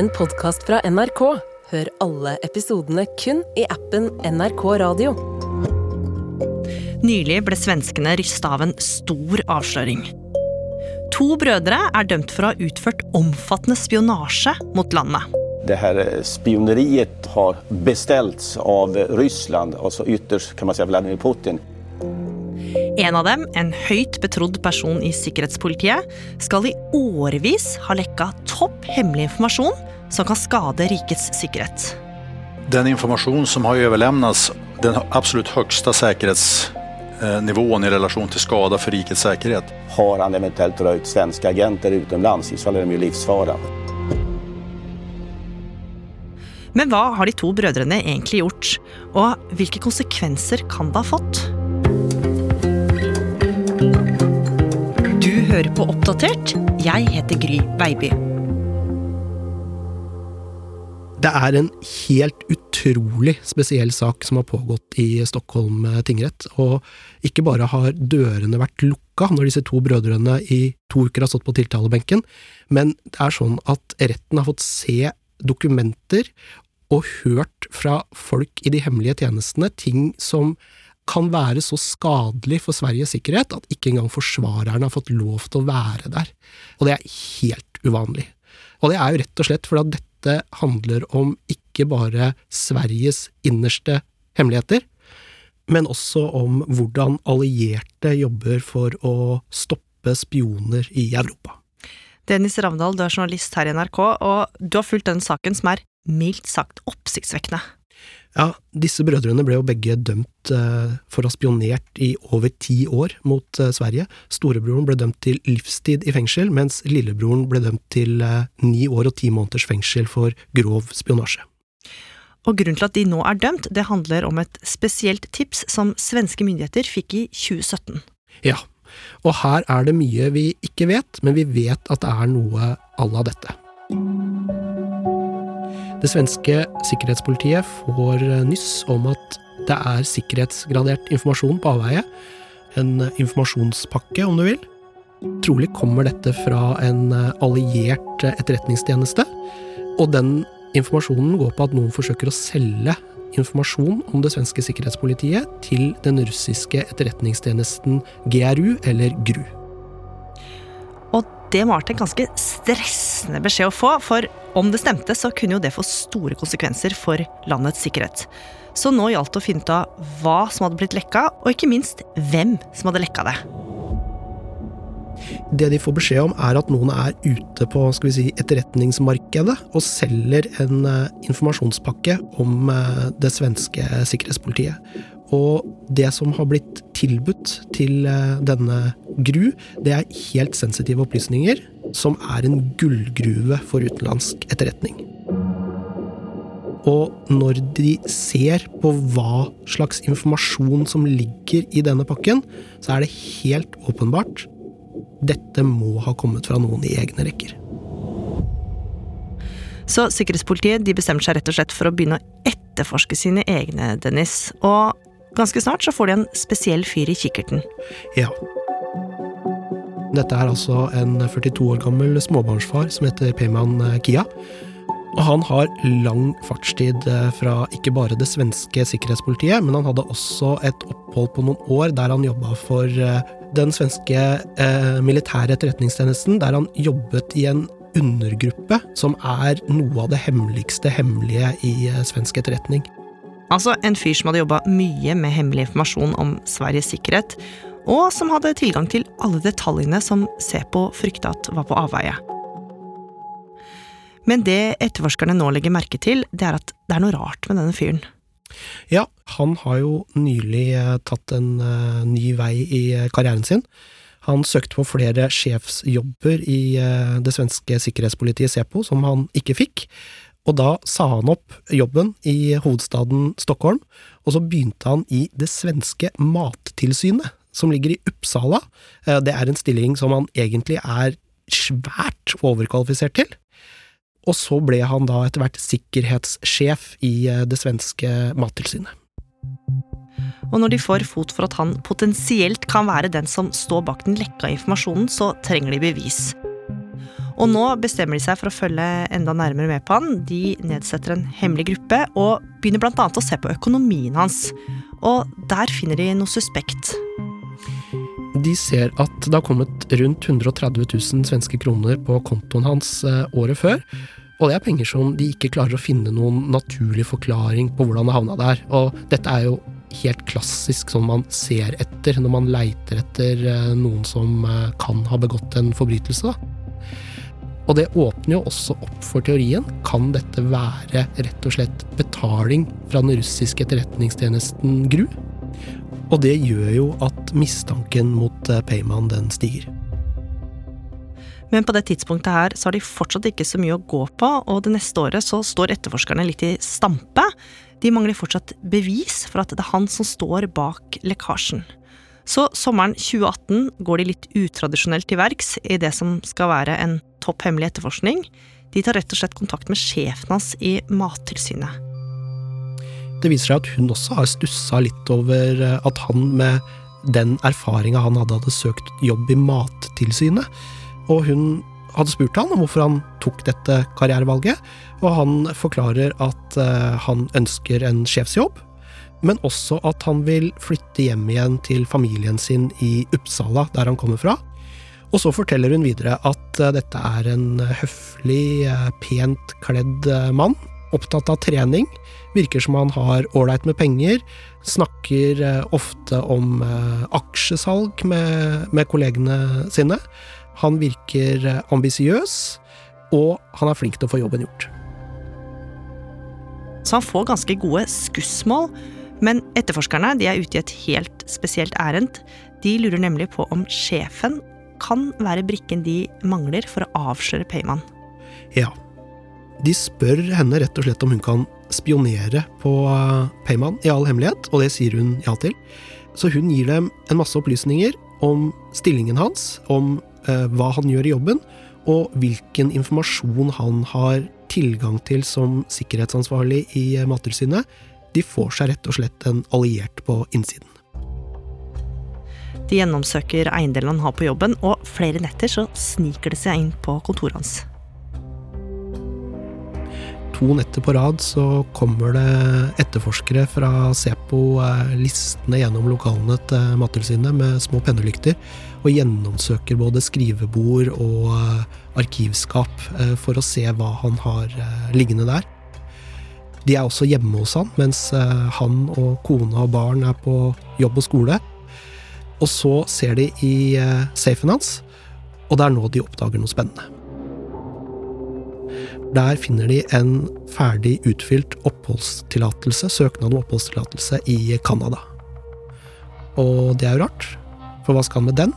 en podkast fra NRK. Hør alle episodene kun i appen NRK Radio. Nylig ble svenskene rysta av en stor avsløring. To brødre er dømt for å ha utført omfattende spionasje mot landet. Det her spioneriet har bestilt av Ryssland, altså ytterst kan man si Vladimir Putin. En av dem, en høyt betrodd person i sikkerhetspolitiet, skal i årevis ha lekka topp hemmelig informasjon som kan skade rikets sikkerhet. Den informasjonen som har överlämnats, den absolutt høyeste sikkerhetsnivåen i relasjon til skade for rikets sikkerhet. Har han eventuelt røyt svenske agenter utenlands, i så fall er de jo livsfara. Men hva har de to brødrene egentlig gjort? Og hvilke konsekvenser kan det ha fått? Hører på Oppdatert. Jeg heter Gry Baby. Det er en helt utrolig spesiell sak som har pågått i Stockholm tingrett. Og ikke bare har dørene vært lukka når disse to brødrene i to uker har stått på tiltalebenken, men det er sånn at retten har fått se dokumenter og hørt fra folk i de hemmelige tjenestene ting som kan være så skadelig for Sveriges sikkerhet at ikke engang forsvarerne har fått lov til å være der. Og det er helt uvanlig. Og det er jo rett og slett fordi at dette handler om ikke bare Sveriges innerste hemmeligheter, men også om hvordan allierte jobber for å stoppe spioner i Europa. Dennis Ravndal, du er journalist her i NRK, og du har fulgt den saken som er mildt sagt oppsiktsvekkende. Ja, disse brødrene ble jo begge dømt eh, for å ha spionert i over ti år mot eh, Sverige. Storebroren ble dømt til livstid i fengsel, mens lillebroren ble dømt til eh, ni år og ti måneders fengsel for grov spionasje. Og grunnen til at de nå er dømt, det handler om et spesielt tips som svenske myndigheter fikk i 2017. Ja, og her er det mye vi ikke vet, men vi vet at det er noe à la dette. Det svenske sikkerhetspolitiet får nyss om at det er sikkerhetsgradert informasjon på avveie. En informasjonspakke, om du vil. Trolig kommer dette fra en alliert etterretningstjeneste, og den informasjonen går på at noen forsøker å selge informasjon om det svenske sikkerhetspolitiet til den russiske etterretningstjenesten GRU, eller GRU. Det må ha en ganske stressende beskjed å få, for om det stemte, så kunne jo det få store konsekvenser for landets sikkerhet. Så nå gjaldt det å finne ut av hva som hadde blitt lekka, og ikke minst hvem som hadde lekka det. Det de får beskjed om, er at noen er ute på si, etterretningsmarkedet og selger en uh, informasjonspakke om uh, det svenske sikkerhetspolitiet. Og det som har blitt tilbudt til uh, denne GRU, det er helt sensitive opplysninger som er en gullgruve for utenlandsk etterretning. Og når de ser på hva slags informasjon som ligger i denne pakken, så er det helt åpenbart dette må ha kommet fra noen i egne rekker. Så sikkerhetspolitiet de bestemmer seg rett og slett for å begynne å etterforske sine egne, Dennis. Og ganske snart så får de en spesiell fyr i kikkerten. Ja. Dette er altså en 42 år gammel småbarnsfar som heter Peyman Kia. Og han har lang fartstid fra ikke bare det svenske sikkerhetspolitiet, men han hadde også et opphold på noen år der han jobba for den svenske eh, militære etterretningstjenesten, der han jobbet i en undergruppe som er noe av det hemmeligste hemmelige i eh, svensk etterretning. Altså en fyr som hadde jobba mye med hemmelig informasjon om Sveriges sikkerhet, og som hadde tilgang til alle detaljene som Sepo frykta at var på avveie. Men det etterforskerne nå legger merke til, det er at det er noe rart med denne fyren. Ja, han har jo nylig tatt en uh, ny vei i karrieren sin. Han søkte på flere sjefsjobber i uh, det svenske sikkerhetspolitiet Sepo, som han ikke fikk. Og da sa han opp jobben i hovedstaden Stockholm, og så begynte han i det svenske mattilsynet, som ligger i Uppsala. Uh, det er en stilling som han egentlig er svært overkvalifisert til. Og så ble han da etter hvert sikkerhetssjef i det svenske mattilsynet. Og når de får fot for at han potensielt kan være den som står bak den lekka informasjonen, så trenger de bevis. Og nå bestemmer de seg for å følge enda nærmere med på han. De nedsetter en hemmelig gruppe og begynner bl.a. å se på økonomien hans. Og der finner de noe suspekt. De ser at det har kommet rundt 130 000 svenske kroner på kontoen hans eh, året før. Og det er penger som de ikke klarer å finne noen naturlig forklaring på hvordan det havna der. Og dette er jo helt klassisk som man ser etter når man leiter etter eh, noen som eh, kan ha begått en forbrytelse. Og det åpner jo også opp for teorien. Kan dette være rett og slett betaling fra den russiske etterretningstjenesten GRU? Og det gjør jo at mistanken mot eh, Payman den stiger. Men på det tidspunktet her så har de fortsatt ikke så mye å gå på, og det neste året så står etterforskerne litt i stampe. De mangler fortsatt bevis for at det er han som står bak lekkasjen. Så sommeren 2018 går de litt utradisjonelt til verks i det som skal være en topp hemmelig etterforskning. De tar rett og slett kontakt med sjefen hans i Mattilsynet. Det viser seg at hun også har stussa litt over eh, at han med den erfaringa han hadde, hadde søkt jobb i Mattilsynet. Og hun hadde spurt han om hvorfor han tok dette karrierevalget, og han forklarer at eh, han ønsker en sjefsjobb, men også at han vil flytte hjem igjen til familien sin i Uppsala, der han kommer fra. Og så forteller hun videre at eh, dette er en høflig, pent kledd mann, opptatt av trening, virker som han har ålreit med penger, snakker eh, ofte om eh, aksjesalg med, med kollegene sine. Han virker eh, ambisiøs, og han er flink til å få jobben gjort. Så han får ganske gode skussmål, men etterforskerne de er ute i et helt spesielt ærend. De lurer nemlig på om sjefen kan være brikken de mangler for å avsløre Payman. Ja. De spør henne rett og slett om hun kan spionere på eh, Payman i all hemmelighet, og det sier hun ja til. Så hun gir dem en masse opplysninger om stillingen hans, om eh, hva han gjør i jobben, og hvilken informasjon han har tilgang til som sikkerhetsansvarlig i eh, Mattilsynet. De får seg rett og slett en alliert på innsiden. De gjennomsøker eiendelen han har på jobben, og flere netter så sniker de seg inn på kontoret hans. To netter på rad så kommer det etterforskere fra Sepo eh, listende gjennom lokalene til Mattilsynet med små pennelykter, og gjennomsøker både skrivebord og eh, arkivskap eh, for å se hva han har liggende der. De er også hjemme hos han, mens han og kone og barn er på jobb og skole. Og så ser de i safen hans, og det er nå de oppdager noe spennende. Der finner de en ferdig utfylt oppholdstillatelse, søknad om oppholdstillatelse i Canada. Og det er jo rart, for hva skal han med den?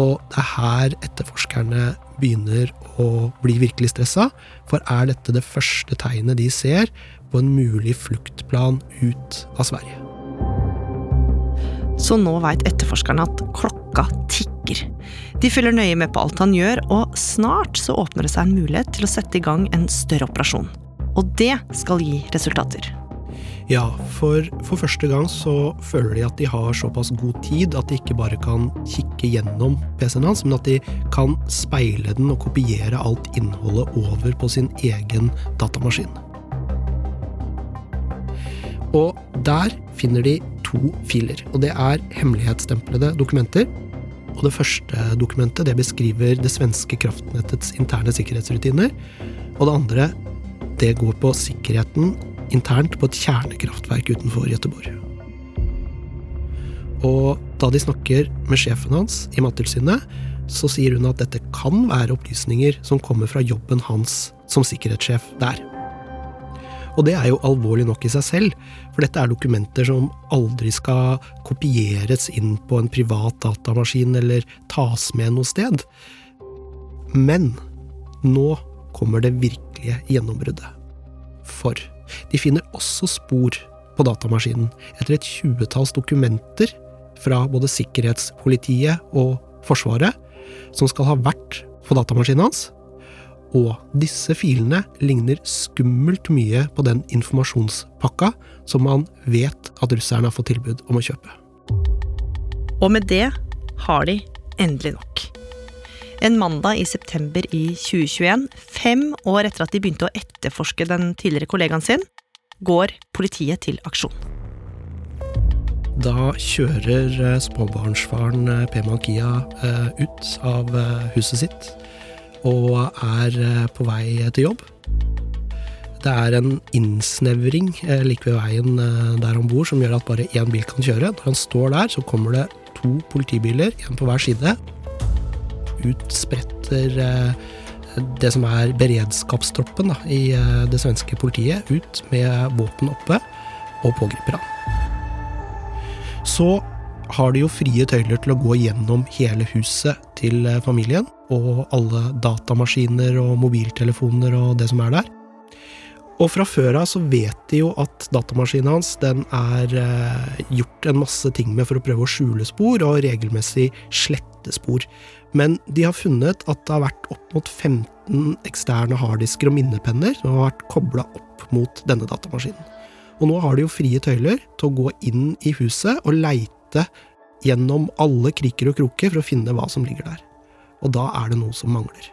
Og det er her etterforskerne begynner å bli virkelig stressa, for er dette det første tegnet de ser på en mulig fluktplan ut av Sverige? Så nå veit etterforskerne at klokka tikker. De følger nøye med på alt han gjør, og snart så åpner det seg en mulighet til å sette i gang en større operasjon. Og det skal gi resultater. Ja, for for første gang så føler de at de har såpass god tid at de ikke bare kan kikke gjennom PC-en hans, men at de kan speile den og kopiere alt innholdet over på sin egen datamaskin. Og der finner de to filer, og det er hemmelighetsstemplede dokumenter. Og det første dokumentet det beskriver det svenske kraftnettets interne sikkerhetsrutiner. Og det andre det går på sikkerheten internt på et kjernekraftverk utenfor Gøteborg. Og da de snakker med sjefen hans i Mattilsynet, så sier hun at dette kan være opplysninger som kommer fra jobben hans som sikkerhetssjef der. Og det er jo alvorlig nok i seg selv, for dette er dokumenter som aldri skal kopieres inn på en privat datamaskin eller tas med noe sted. Men nå kommer det virkelige gjennombruddet. For de finner også spor på datamaskinen etter et tjuetalls dokumenter fra både sikkerhetspolitiet og Forsvaret som skal ha vært på datamaskinen hans. Og disse filene ligner skummelt mye på den informasjonspakka som man vet at russerne har fått tilbud om å kjøpe. Og med det har de endelig nok. En mandag i september i 2021, fem år etter at de begynte å etterforske den tidligere kollegaen sin, går politiet til aksjon. Da kjører eh, småbarnsfaren Pema Peyman Kia eh, ut av huset sitt og er på vei til jobb. Det er en innsnevring like ved veien der om bord som gjør at bare én bil kan kjøre. Når han står der, så kommer det to politibiler, én på hver side. Ut spretter det som er beredskapstroppen da, i det svenske politiet, ut med våpen oppe og pågriper han så har de jo frie tøyler til å gå gjennom hele huset til eh, familien, og alle datamaskiner og mobiltelefoner og det som er der. Og fra før av så vet de jo at datamaskinen hans den er eh, gjort en masse ting med for å prøve å skjule spor og regelmessig slette spor. Men de har funnet at det har vært opp mot 15 eksterne harddisker og minnepenner som har vært kobla opp mot denne datamaskinen. Og nå har de jo frie tøyler til å gå inn i huset og leite gjennom alle kriker og kroker for å finne hva som ligger der. Og da er det noe som mangler.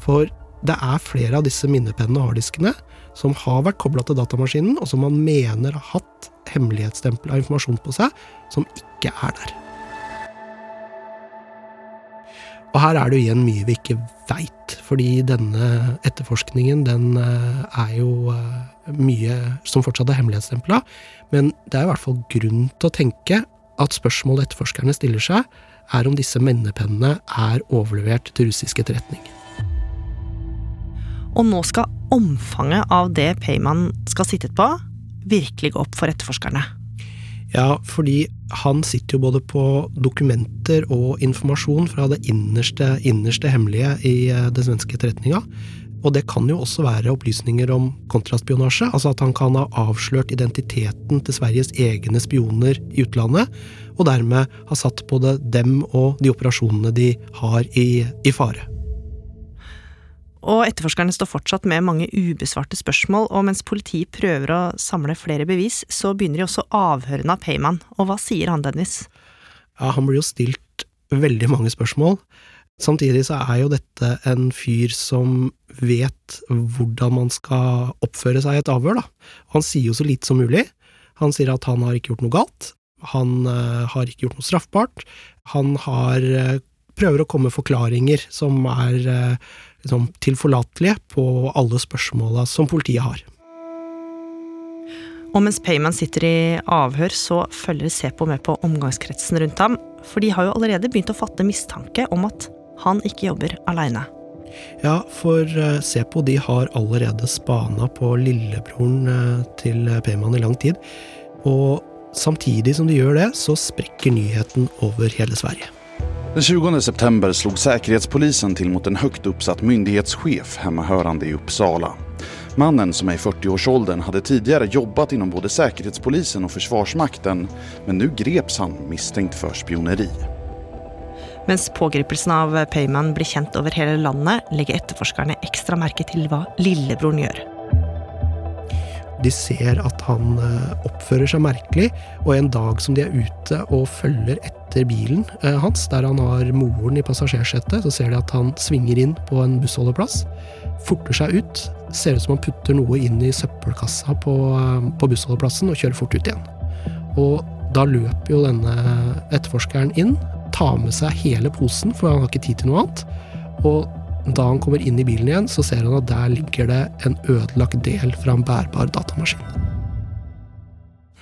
For det er flere av disse minnepennene og harddiskene som har vært kobla til datamaskinen, og som man mener har hatt hemmelighetsstempel av informasjon på seg, som ikke er der. Og her er det jo igjen mye vi ikke veit, fordi denne etterforskningen den eh, er jo eh, mye som fortsatt er hemmelighetsstempla, men det er i hvert fall grunn til å tenke at spørsmålet etterforskerne stiller seg, er om disse minnepennene er overlevert til russisk etterretning. Og nå skal omfanget av det Payman skal sittet på, virkelig gå opp for etterforskerne. Ja, fordi han sitter jo både på dokumenter og informasjon fra det innerste, innerste hemmelige i den det svenske etterretninga. Og det kan jo også være opplysninger om kontraspionasje, altså at han kan ha avslørt identiteten til Sveriges egne spioner i utlandet, og dermed ha satt både dem og de operasjonene de har i, i fare. Og etterforskerne står fortsatt med mange ubesvarte spørsmål, og mens politiet prøver å samle flere bevis, så begynner de også avhørene av Payman. Og hva sier han, Dennis? Ja, han blir jo stilt veldig mange spørsmål. Samtidig så er jo dette en fyr som vet hvordan man skal oppføre seg i et avhør, da. Han sier jo så lite som mulig. Han sier at han har ikke gjort noe galt. Han uh, har ikke gjort noe straffbart. Han har uh, prøver å komme med forklaringer som er uh, liksom, tilforlatelige på alle spørsmåla som politiet har. Og mens Payman sitter i avhør, så følger Sepo med på omgangskretsen rundt ham, for de har jo allerede begynt å fatte mistanke om at han ikke jobber aleine. Ja, for eh, Sepo de har allerede spana på lillebroren eh, til Payman i lang tid. Og samtidig som de gjør det, så sprekker nyheten over hele Sverige. Den 20 september slog Säkerhetspolisen till mot en högt uppsatt myndighetschef hemmahörande i Uppsala. Mannen som är i 40-årsåldern hade tidigare jobbat inom både Säkerhetspolisen och Försvarsmakten men nu greps han misstänkt för spioneri. Mens pågripelsen av Payman blir kjent over hele landet, legger etterforskerne ekstra merke til hva lillebroren gjør. De ser at han eh, oppfører seg merkelig, og en dag som de er ute og følger etter bilen eh, hans, der han har moren i passasjersetet, så ser de at han svinger inn på en bussholdeplass, forter seg ut, ser ut som han putter noe inn i søppelkassa på, eh, på bussholdeplassen og kjører fort ut igjen. Og da løper jo denne etterforskeren inn, tar med seg hele posen, for han har ikke tid til noe annet. og da han kommer inn i bilen igjen, så ser han at der ligger det en ødelagt del fra en bærbar datamaskin.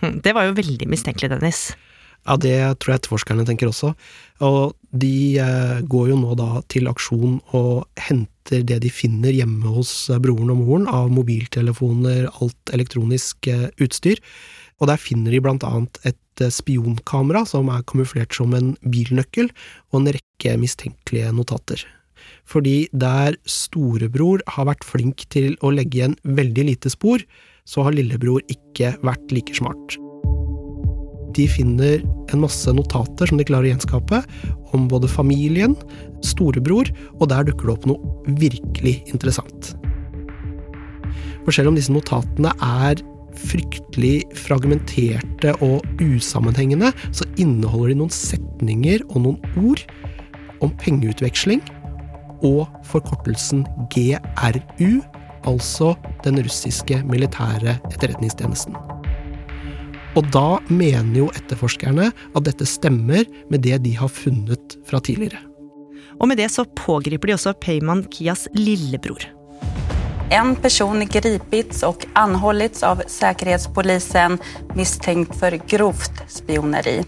Hm, det var jo veldig mistenkelig, Dennis. Ja, det tror jeg etterforskerne tenker også. Og de eh, går jo nå da til aksjon og henter det de finner hjemme hos eh, broren og moren av mobiltelefoner, alt elektronisk eh, utstyr. Og der finner de blant annet et spionkamera som er kamuflert som en bilnøkkel, og en rekke mistenkelige notater fordi der storebror har vært flink til å legge igjen veldig lite spor, så har lillebror ikke vært like smart. De finner en masse notater som de klarer å gjenskape, om både familien, storebror, og der dukker det opp noe virkelig interessant. For selv om disse notatene er fryktelig fragmenterte og usammenhengende, så inneholder de noen setninger og noen ord om pengeutveksling og forkortelsen GRU, altså den russiske militære etterretningstjenesten. Og da mener jo etterforskerne at dette stemmer med det de har funnet fra tidligere. Og med det så pågriper de også Peyman Kias lillebror. En person gripits og anholdt av Säkerhetspolisen mistenkt for grovt spioneri.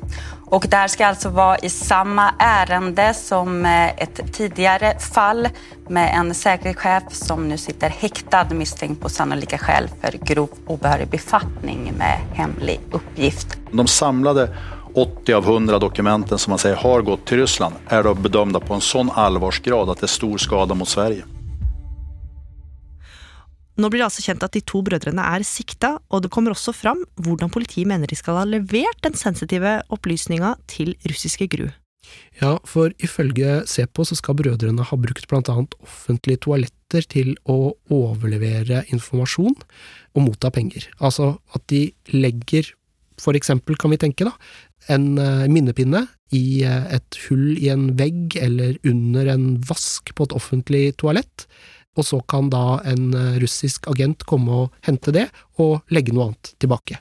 Och det här ska alltså vara i samma ärende som eh, ett tidigare fall med en säkerhetschef som nu sitter häktad misstänkt på sannolika skäl för grov obehörig befattning med hemlig uppgift. De samlade 80 av 100 dokumenten som man säger har gått till Ryssland är då bedömda på en sån allvarsgrad att det är stor skada mot Sverige. Nå blir det altså kjent at de to brødrene er sikta, og det kommer også fram hvordan politiet mener de skal ha levert den sensitive opplysninga til russiske GRU. Ja, for ifølge SEPO så skal brødrene ha brukt blant annet offentlige toaletter til å overlevere informasjon og motta penger. Altså at de legger, for eksempel kan vi tenke da, en eh, minnepinne i eh, et hull i en vegg eller under en vask på et offentlig toalett, og så kan da en eh, russisk agent komme og hente det, og legge noe annet tilbake.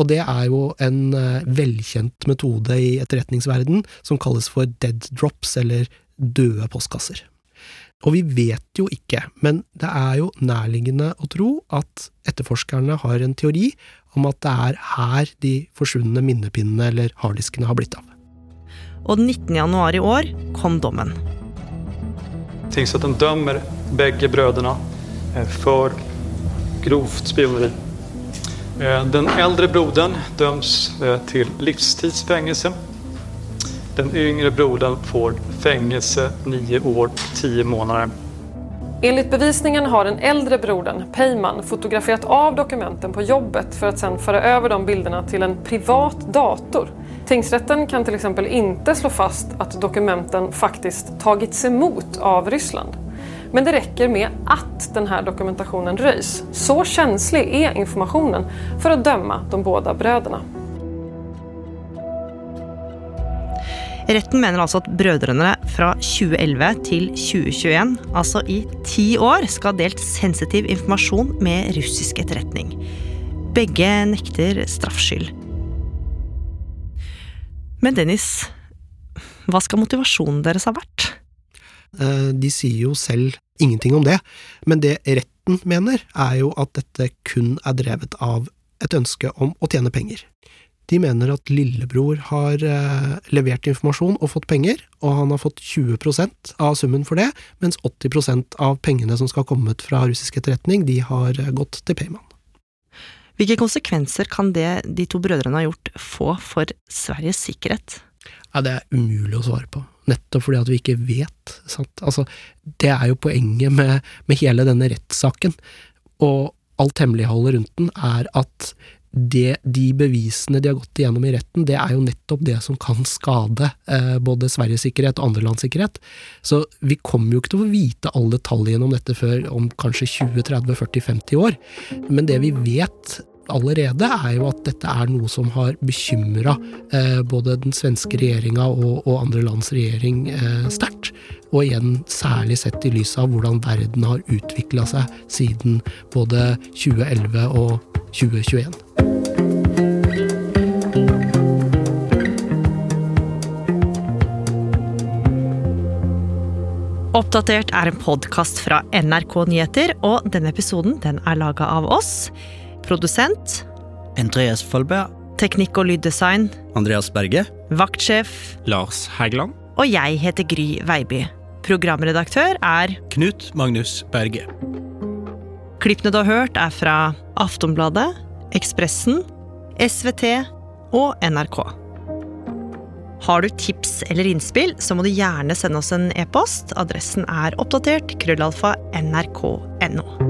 Og det er jo en eh, velkjent metode i etterretningsverden som kalles for dead drops, eller døde postkasser. Og vi vet jo ikke, men det er jo nærliggende å tro at etterforskerne har en teori om at det er her de forsvunne minnepinnene eller harddiskene har blitt av. Og den 19. januar i år kom dommen. Tingsrätten dömer bägge bröderna eh, för grovt spioneri. Eh, Den äldre brodern döms til till livstidsfängelse. Den yngre brodern får fängelse nio år, tio månader. Enligt bevisningen har den äldre brodern, Peyman, fotograferat av dokumenten på jobbet för att sedan föra över de bilderna till en privat dator. Tingsrätten kan till exempel inte slå fast att dokumenten faktiskt tagits emot av Ryssland. Men det räcker med att den här dokumentationen röjs. Så känslig är informationen för att döma de båda bröderna. Retten mener altså at brødrene fra 2011 til 2021, altså i ti år, skal ha delt sensitiv informasjon med russisk etterretning. Begge nekter straffskyld. Men Dennis, hva skal motivasjonen deres ha vært? Eh, De sier jo selv ingenting om det, men det retten mener, er jo at dette kun er drevet av et ønske om å tjene penger. De mener at lillebror har eh, levert informasjon og fått penger, og han har fått 20% av summen for det, mens 80% av pengene som skal ha kommet fra russisk etterretning, de har eh, gått til Payman. Hvilke konsekvenser kan det de to brødrene har gjort, få for Sveriges sikkerhet? Ja, det er umulig å svare på, nettopp fordi at vi ikke vet. Altså, det er jo poenget med, med hele denne rettssaken, og alt hemmeligholdet rundt den er at det, de bevisene de har gått igjennom i retten, det er jo nettopp det som kan skade eh, både Sveriges sikkerhet og andre lands sikkerhet. Så vi kommer jo ikke til å vite alle detaljene om dette før om kanskje 20-30-40-50 år. Men det vi vet allerede, er jo at dette er noe som har bekymra eh, både den svenske regjeringa og, andre lands regjering eh, sterkt. Og igjen særlig sett i lys av hvordan verden har utvikla seg siden både 2011 og 2021. Oppdatert er en podkast fra NRK Nyheter, og denne episoden den er laga av oss. Produsent Andreas Folberg, teknikk og lyddesign, Andreas Berge, vaktsjef, Lars Hægeland, og jeg heter Gry Veiby. Programredaktør er Knut Magnus Berge. Klippene du har hørt, er fra Aftonbladet, Ekspressen, SVT og NRK. Har du tips eller innspill, så må du gjerne sende oss en e-post. Adressen er oppdatert krøllalfa nrk.no.